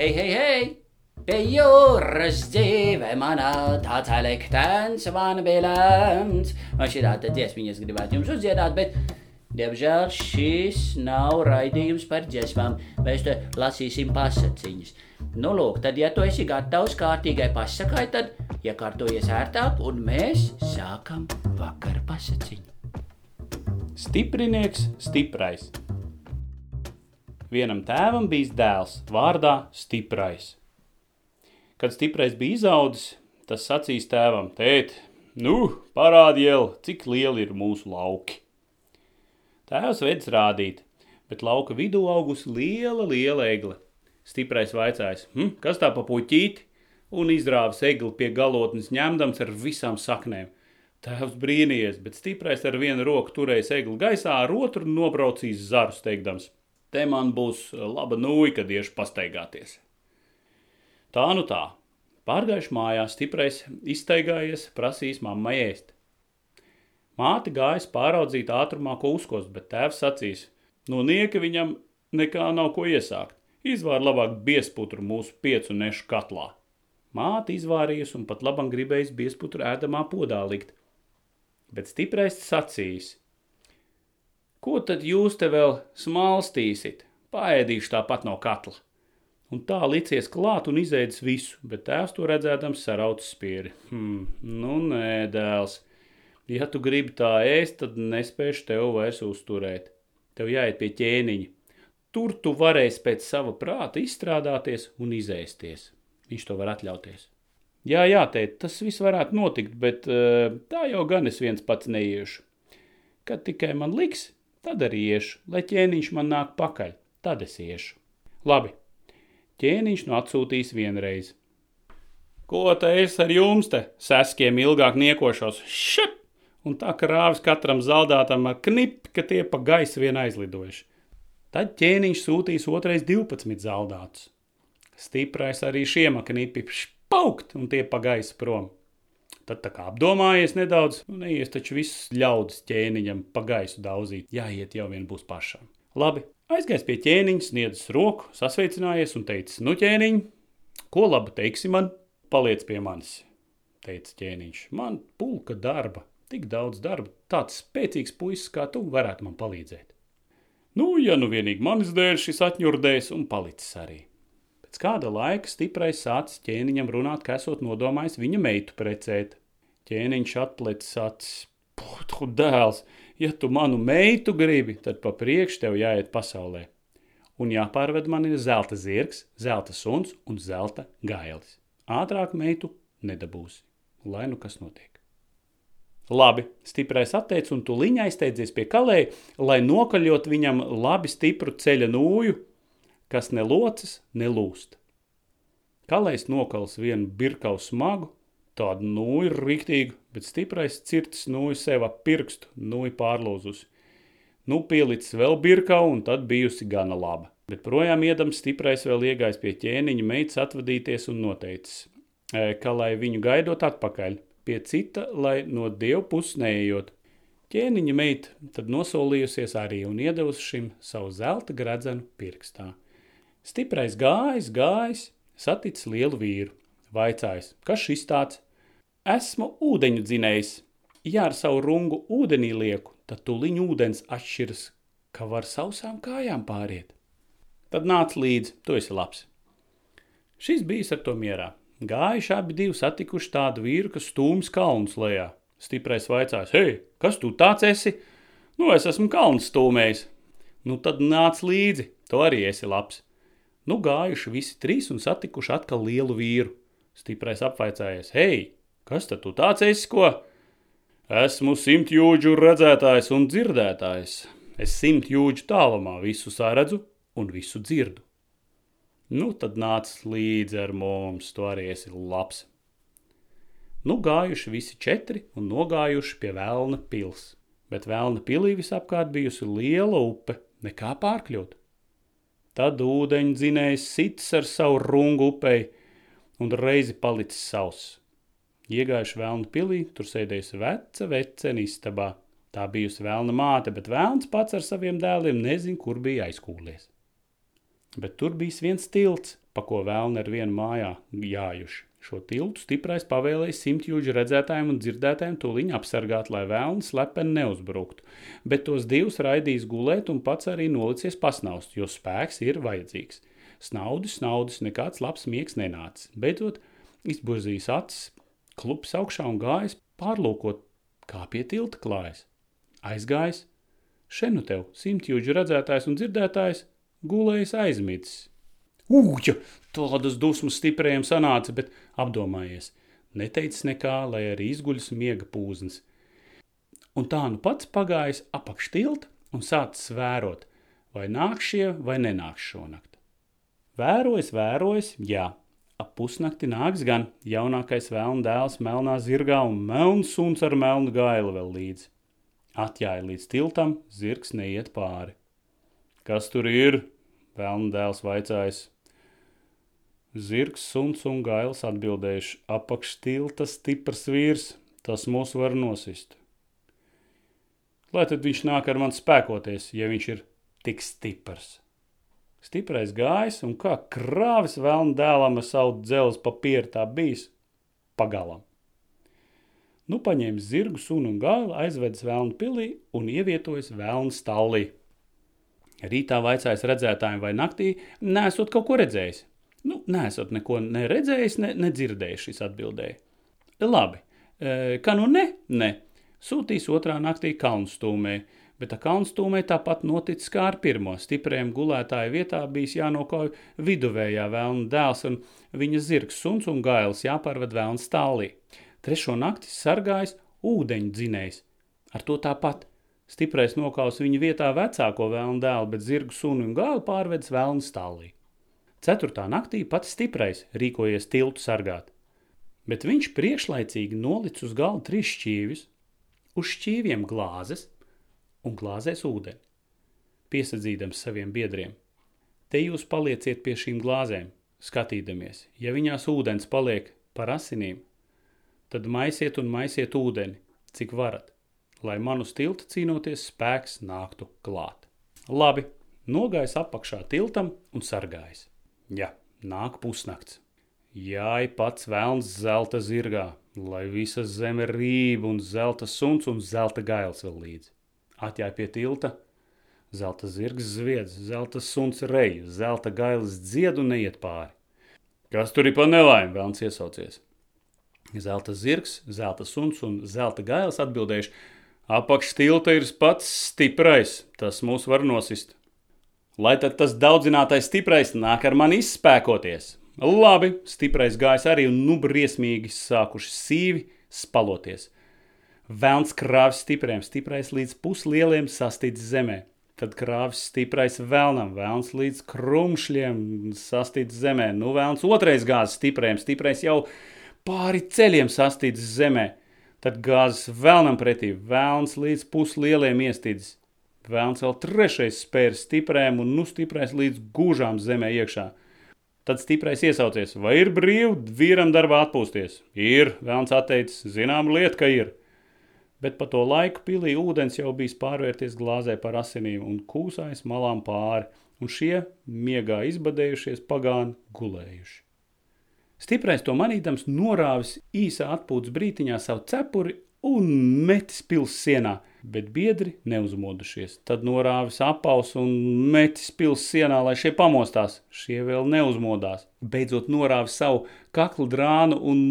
Hei, hei! Pie jūras dzīve manā tāds liktenis man bija lemts. Man šī tāda dziesmiņas gribētu jums uzdziedāt, bet, diemžēl, šis nav raidījums par dziesmām. Mēs te lasīsim pasaciņas. Nu, lūk, tad, ja tu esi gatavs kārtīgai pasakai, tad iekārtojies ērtāk, un mēs sākam vakar pasaciņu. Stiprinieks stiprais. Vienam tēvam bija dēls vārdā Stiprais. Kad stiprais bija izaudzis, tas sacīs tēvam: Tēt, nu, parādi jau, cik lieli ir mūsu lauki. Tēvs vedz rādīt, bet lauka vidū augusi liela, liela egle. Stiprais vaicājis: hm, Kas tā pa puķīti? Un izrāvis egli pie galotnes ņemdams ar visām saknēm. Tēvs brīnījies, bet stiprais ar vienu roku turējis egli gaisā, ar otru nobraucīs zaru steigdams. Te man būs laba nūja, kad iešu pastaigāties. Tā nu tā. Pārgājuši mājās, stiprais iztaigājies, prasīs mammai ēst. Māte gājas pāraudzīt ātrumā, ko uzkost, bet tēvs sacīs, no nieka viņam nekā nav ko iesākt. Izvār labāk biesputru mūsu piecu nešu katlā. Māte izvārījusi un pat labam gribējis biesputru ēdamā podā likt. Bet stiprais sacīs, ko tad jūs te vēl smalstīsit? Paēdīšu tāpat no katla. Un tā licies klāt un izēdis visu, bet tēvs to redzēdams sarauts spieri. Hmm, nu nē, dēls, ja tu gribi tā ēst, tad nespēšu tev vairs uzturēt. Tev jāiet pie ķēniņa. Tur tu varēsi pēc sava prāta izstrādāties un izēsties. Viņš to var atļauties. Jā, jā, tēt, tas viss varētu notikt, bet uh, tā jau gan es viens pats neiešu. Kad tikai man liks, tad arī iešu, lai ķēniņš man nāk pakaļ, tad es iešu. Labi, ķēniņš nu atsūtīs vienreiz. Ko te es ar jums te seskiem ilgāk niekošos? Šep! Un tā krāvis katram zaldātam ar knip, ka tie pa gaisu vien aizlidojuši. Tad ķēniņš sūtīs otrais 12 zaldātus. Stiprais arī šiem knipi spaukt un tie pa gaisu prom. Tad tā kā apdomājies nedaudz, nu neies taču viss ļaudis ķēniņam pa gaisu daudzīt, jāiet jau vien būs pašam. Labi, aizgājis pie ķēniņa, sniedzis roku, sasveicinājies un teicis, nu ķēniņ, ko labu teiksi man, paliec pie manis, teica ķēniņš. Man pulka darba, tik daudz darba, tāds spēcīgs puisis kā tu varētu man palīdzēt. Nu, ja nu vienīgi manis dēļ šis atņurdējis un palicis arī. Pēc kāda laika stiprais sācis ķēniņam runāt, ka esot nodomājis viņa meitu precēt. Ķēniņš atlecis acis. Putu dēls, ja tu manu meitu gribi, tad pa priekš tev jāiet pasaulē. Un jāpārved man ir zelta zirgs, zelta suns un zelta gailis. Ātrāk meitu nedabūsi, lai nu kas notiek. Labi, stiprais atteicis un tuliņā aizteidzies pie kalēja, lai nokaļot viņam labi stipru ceļa nūju, kas ne locis, ne lūst. Kalējs nokals vienu birkau smagu, tādu nūju riktīgu, bet stiprais cirtis nūju sev ap pirkstu, nūju pārlūzusi. Nu pielicis vēl birkau un tad bijusi gana laba. Bet projām iedams stiprais vēl iegājis pie ķēniņa meitas atvadīties un noteicis, ka lai viņu gaidot atpakaļ – pie cita, lai no dievu puses neejot. Ķēniņa meita tad nosolījusies arī un iedavusi šim savu zelta gradzenu pirkstā. Stiprais gājis, gājis, saticis lielu vīru. Vaicājis, kas šis tāds? Esmu ūdeņu dzinējs. Ja ar savu rungu ūdenī lieku, tad tuliņ ūdens atšķiras, ka var sausām kājām pāriet. Tad nāc līdzi, tu esi labs. Šis bijis ar to mierā. Gājuši abi divi satikuši tādu vīru, kas stūmis kalns lejā. Stiprais vaicājis, hei, kas tu tāds esi? Nu, es esmu kalns stūmējis. Nu, tad nāc līdzi, tu arī esi labs. Nu, gājuši visi trīs un satikuši atkal lielu vīru. Stiprais apvaicājies, hei, kas tad tu tāds esi, ko? Esmu simt jūdžu redzētājs un dzirdētājs. Es simt jūdžu tālumā visu saredzu un visu dzirdu. Nu, tad nāc līdzi ar mums, tu arī esi labs. Nu, gājuši visi četri un nogājuši pie Vēlna pils, bet Vēlna pilī visapkārt bijusi liela upe, nekā pārkļūt. Tad ūdeņdzinējs sits ar savu rungu upei un reizi palicis sauss. Iegājuši Vēlna pilī, tur sēdējusi veca vecena istabā. Tā bijusi Vēlna māte, bet Vēlns pats ar saviem dēliem nezin, kur bija aizkūlies bet tur bija viens tilts, pa ko vēlni ar vienu mājā jājuši. Šo tiltu stiprais pavēlēja simtjūģu redzētājiem un dzirdētājiem tūliņ apsargāt, lai vēlni slepeni neuzbruktu, bet tos divus raidījis gulēt un pats arī nolicies pasnaust, jo spēks ir vajadzīgs. Snaudis, snaudis, nekāds labs miegs nenāca. Beidzot, izburzījis acis, klups augšā un gājis pārlūkot, kā pie tilta klājas. Aizgājis, šeit nu tev simtjūģu redzētājs un dzirdētājs gulējis aizmidzis. Ugja! Tādas dusmas stiprējiem sanāca, bet apdomājies. Neteicis nekā, lai arī izguļas miega pūznes. Un tā nu pats pagājis apakš tilta un sācis vērot, vai nāk šie vai nenāks šonakt. Vērojis, vērojis, jā, ap pusnakti nāks gan jaunākais vēlna dēls melnā zirgā un melns suns ar melnu gailu vēl līdzi. Atjāja līdz tiltam, zirgs neiet pāri. Kas tur ir? Vēlna dēls vaicājis. Zirgs, suns un gails atbildējuši apakštilta stiprs vīrs, tas mūs var nosist. Lai tad viņš nāk ar man spēkoties, ja viņš ir tik stiprs. Stiprais gājis un kā krāvis vēlna dēlam ar savu dzelzi papīru tā bijis pagalam. Nu paņēma zirgu, sunu un gailu, aizvedis vēlnu pilī un ievietojas vēlnu stallī. Rītā vaicājis redzētājiem vai naktī, nesot kaut ko redzējis. Nu, nesat neko neredzējis, ne, nedzirdējis, šis atbildēja. Labi, e, kā nu ne, ne. Sūtīs otrā naktī kalnstūmē, bet tā kalnstūmē tāpat noticis kā ar pirmo. Stipriem gulētāju vietā bijis jānokauj viduvējā vēlna dēls un viņa zirgs suns un gailis jāpārved vēlna stālī. Trešo nakti sargājis ūdeņu dzinējs. Ar to tāpat. Stiprais nokaus viņa vietā vecāko vēlnu dēlu, bet zirgu sunu un gailu pārvedis vēlna stālī. Ceturtā naktī pats stiprais rīkojies tiltu sargāt, bet viņš priekšlaicīgi nolicis uz galda trīs šķīvis, uz šķīviem glāzes un glāzēs ūdeni, piesadzīdams saviem biedriem. Te jūs palieciet pie šīm glāzēm, skatīdamies, ja viņās ūdens paliek par asinīm, tad maisiet un maisiet ūdeni, cik varat, lai manu tiltu cīnoties spēks nāktu klāt. Labi, nogājis apakšā tiltam un sargājis. Ja, nāk pusnakts. Jāj pats vēlns zelta zirgā, lai visa zeme rība un zelta suns un zelta gails vēl līdzi. Atjāj pie tilta, zelta zirgs zviedz, zelta suns rej, zelta gailis dzied un neiet pāri. Kas tur ir pa nelaimi, vēlns iesaucies? Zelta zirgs, zelta suns un zelta gailis atbildējuši, apakš tilta ir pats stiprais, tas mūs var nosist lai tad tas daudzinātais stiprais nāk ar mani izspēkoties. Labi, stiprais gājis arī un nu briesmīgi sākuši sīvi spaloties. Velns krāvis stipriem, stiprais līdz puslieliem sastīts zemē. Tad krāvis stiprais vēlnam, vēlns līdz krumšļiem sastīts zemē. Nu, vēlns otrais gāzes stipriem, stiprais jau pāri ceļiem sastīts zemē. Tad gāzes vēlnam pretī, vēlns līdz puslieliem iestīdzis. Vēlns vēl trešais spēr stiprēm un nu stiprais līdz gūžām zemē iekšā. Tad stiprais iesaucies, vai ir brīvi vīram darbā atpūsties? Ir, vēlns atteicis, zinām lieta, ka ir. Bet pa to laiku pilī ūdens jau bijis pārvērties glāzē par asinīm un kūsājis malām pāri, un šie miegā izbadējušies pagāni gulējuši. Stiprais to manīdams norāvis īsā atpūtas brītiņā savu cepuri un metis pils sienā – bet biedri neuzmodušies. Tad norāvis apaus un metis pils sienā, lai šie pamostās. Šie vēl neuzmodās. Beidzot norāvis savu kaklu drānu un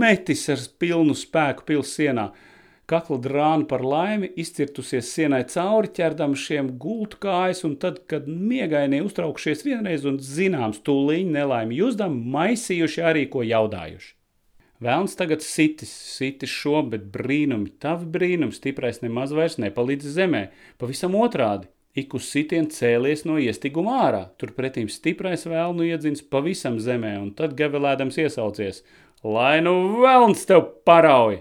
metis ar pilnu spēku pils sienā. Kakla drāna par laimi izcirtusies sienai cauri, ķerdam šiem gultu kājas, un tad, kad miegainie uztraukšies vienreiz un zināms tūliņ nelaimi jūzdam, maisījuši arī ko jaudājuši. Vēlns tagad sitis, sitis šo, bet brīnumi, tavi brīnumi, stiprais nemaz vairs nepalīdz zemē. Pavisam otrādi. Ik uz sitienu cēlies no iestiguma ārā, turpretīm stiprais vēlnu iedzins pavisam zemē, un tad gavilēdams iesaucies: Lai nu vēlns tev parauj!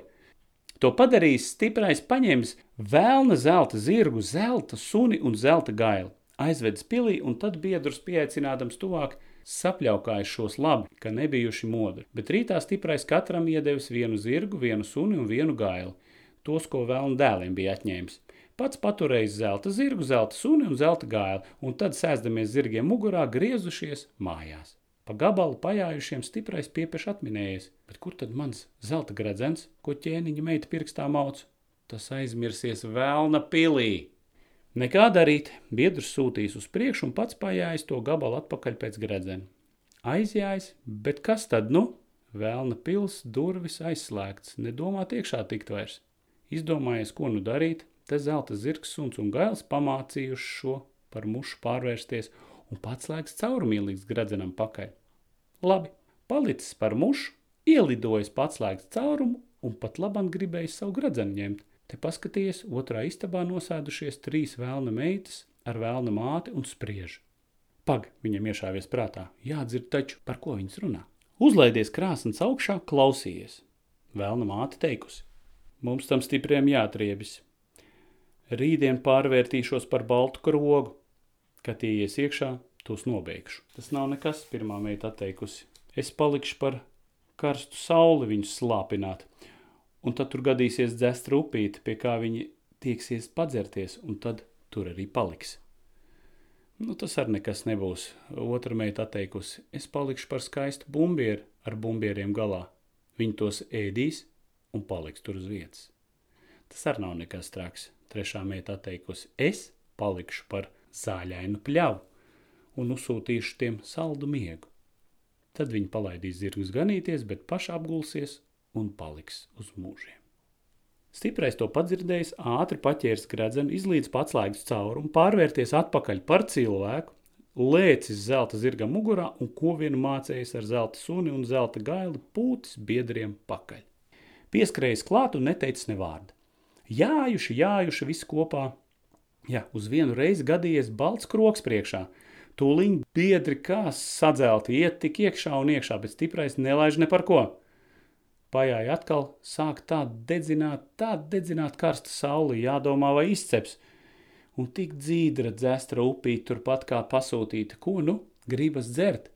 To padarījis stiprais paņēmis vēlna zelta zirgu, zelta suni un zelta gaili, aizvedis pilī un tad biedrus pieaicinādams tuvāk sapļaukājis šos labi, ka nebijuši modri, bet rītā stiprais katram iedevis vienu zirgu, vienu suni un vienu gaili, tos, ko vēlnu dēliem bija atņēmis. Pats paturējis zelta zirgu, zelta suni un zelta gaili, un tad sēsdamies zirgiem mugurā griezušies mājās. Pa gabalu pajājušiem stiprais piepeš atminējies, bet kur tad mans zelta gredzens, ko ķēniņa meita pirkstā mauc? Tas aizmirsies vēlna pilī. Nekā darīt, biedrs sūtīs uz priekšu un pats pajājis to gabalu atpakaļ pēc gredzena. Aizjājis, bet kas tad nu? Vēlna pils durvis aizslēgts, nedomāt iekšā tikt vairs. Izdomājies, ko nu darīt, te zelta zirgs, suns un gails pamācījuši šo par mušu pārvērsties un pats laiks caurumīlīgs gredzenam pakaļ. Labi, palicis par mušu, ielidojis pats laiks caurumu un pat labam gribējis savu gredzenu ņemt. Te paskaties, otrā istabā nosēdušies trīs vēlna meitas ar vēlna māti un spriež. Pag, viņam iešāvies prātā, jādzird taču, par ko viņas runā. Uzlaidies krāsnes augšā, klausījies. Vēlna māte teikusi, mums tam stipriem jātriebis. Rītdien pārvērtīšos par baltu krogu, kad tie ies iekšā, tos nobeigšu. Tas nav nekas, pirmā meita atteikusi. Es palikšu par karstu sauli viņus slāpināt, un tad tur gadīsies dzest rupīti, pie kā viņi tieksies padzerties, un tad tur arī paliks. Nu, tas arī nekas nebūs. Otra meita atteikusi, es palikšu par skaistu bumbieru ar bumbieriem galā. Viņi tos ēdīs un paliks tur uz vietas. Tas arī nav nekas traks. Trešā meita atteikusi, es palikšu par zāļainu pļavu un uzsūtīšu tiem saldu miegu. Tad viņi palaidīs zirgus ganīties, bet paši apgulsies un paliks uz mūžiem. Stiprais to padzirdējis, ātri paķērs gredzenu, izlīdz pats laiks caurumu, pārvērties atpakaļ par cilvēku, lēcis zelta zirga mugurā un ko vien mācējis ar zelta suni un zelta gaili pūtis biedriem pakaļ. Pieskrējis klāt un neteicis ne vārdu. Jājuši, jājuši visi kopā. Jā, uz vienu reizi gadījies balts kroks priekšā. Tūliņ biedri kā sadzelti, iet tik iekšā un iekšā, bet stiprais nelaiž ne par ko. Pajāja atkal, sāk tā dedzināt, tā dedzināt karsta sauli, jādomā vai izceps. Un tik dzīdra dzestra upīt turpat kā pasūtīta, ko nu, gribas dzert.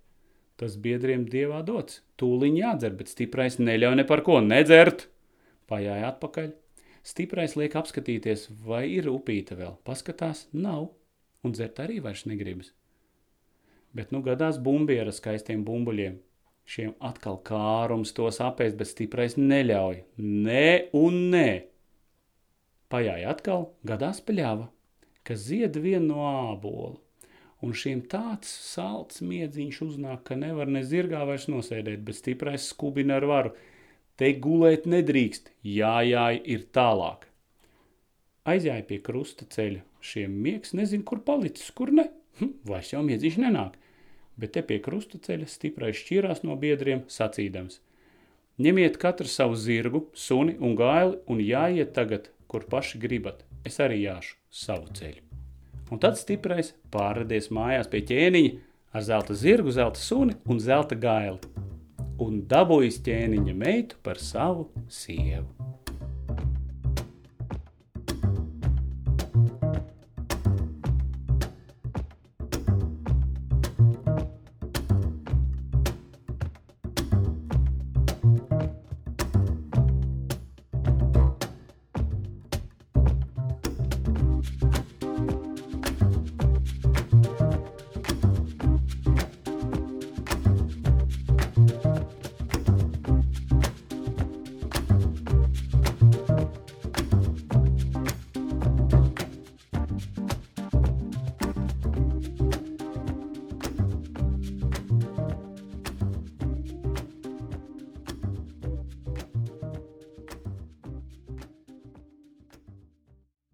Tas biedriem dievā dots, tūliņ jādzer, bet stiprais neļauj ne par ko nedzert. Pajāja atpakaļ, stiprais liek apskatīties, vai ir upīta vēl, paskatās, nav, un dzert arī vairs negribas. Bet nu gadās bumbiera skaistiem bumbuļiem, Šiem atkal kārums tos apēst, bet stiprais neļauj. Nē un nē. Pajāja atkal gadās pļava, kas zied vienu no ābolu. Un šiem tāds salds miedziņš uznāk, ka nevar ne zirgā vairs nosēdēt, bet stiprais skubina ar varu. Te gulēt nedrīkst, jājāj ir tālāk. Aizjāja pie krusta ceļa. Šiem miegs nezin, kur palicis, kur ne. Hm, vairs jau miedziņš nenāk bet te pie krustaceļa stiprais šķīrās no biedriem, sacīdams: Ņemiet katru savu zirgu, suni un gaili un jāiet tagad, kur paši gribat. Es arī jāšu savu ceļu. Un tad stiprais pārradies mājās pie ķēniņa ar zelta zirgu, zelta suni un zelta gaili un dabūjis ķēniņa meitu par savu sievu.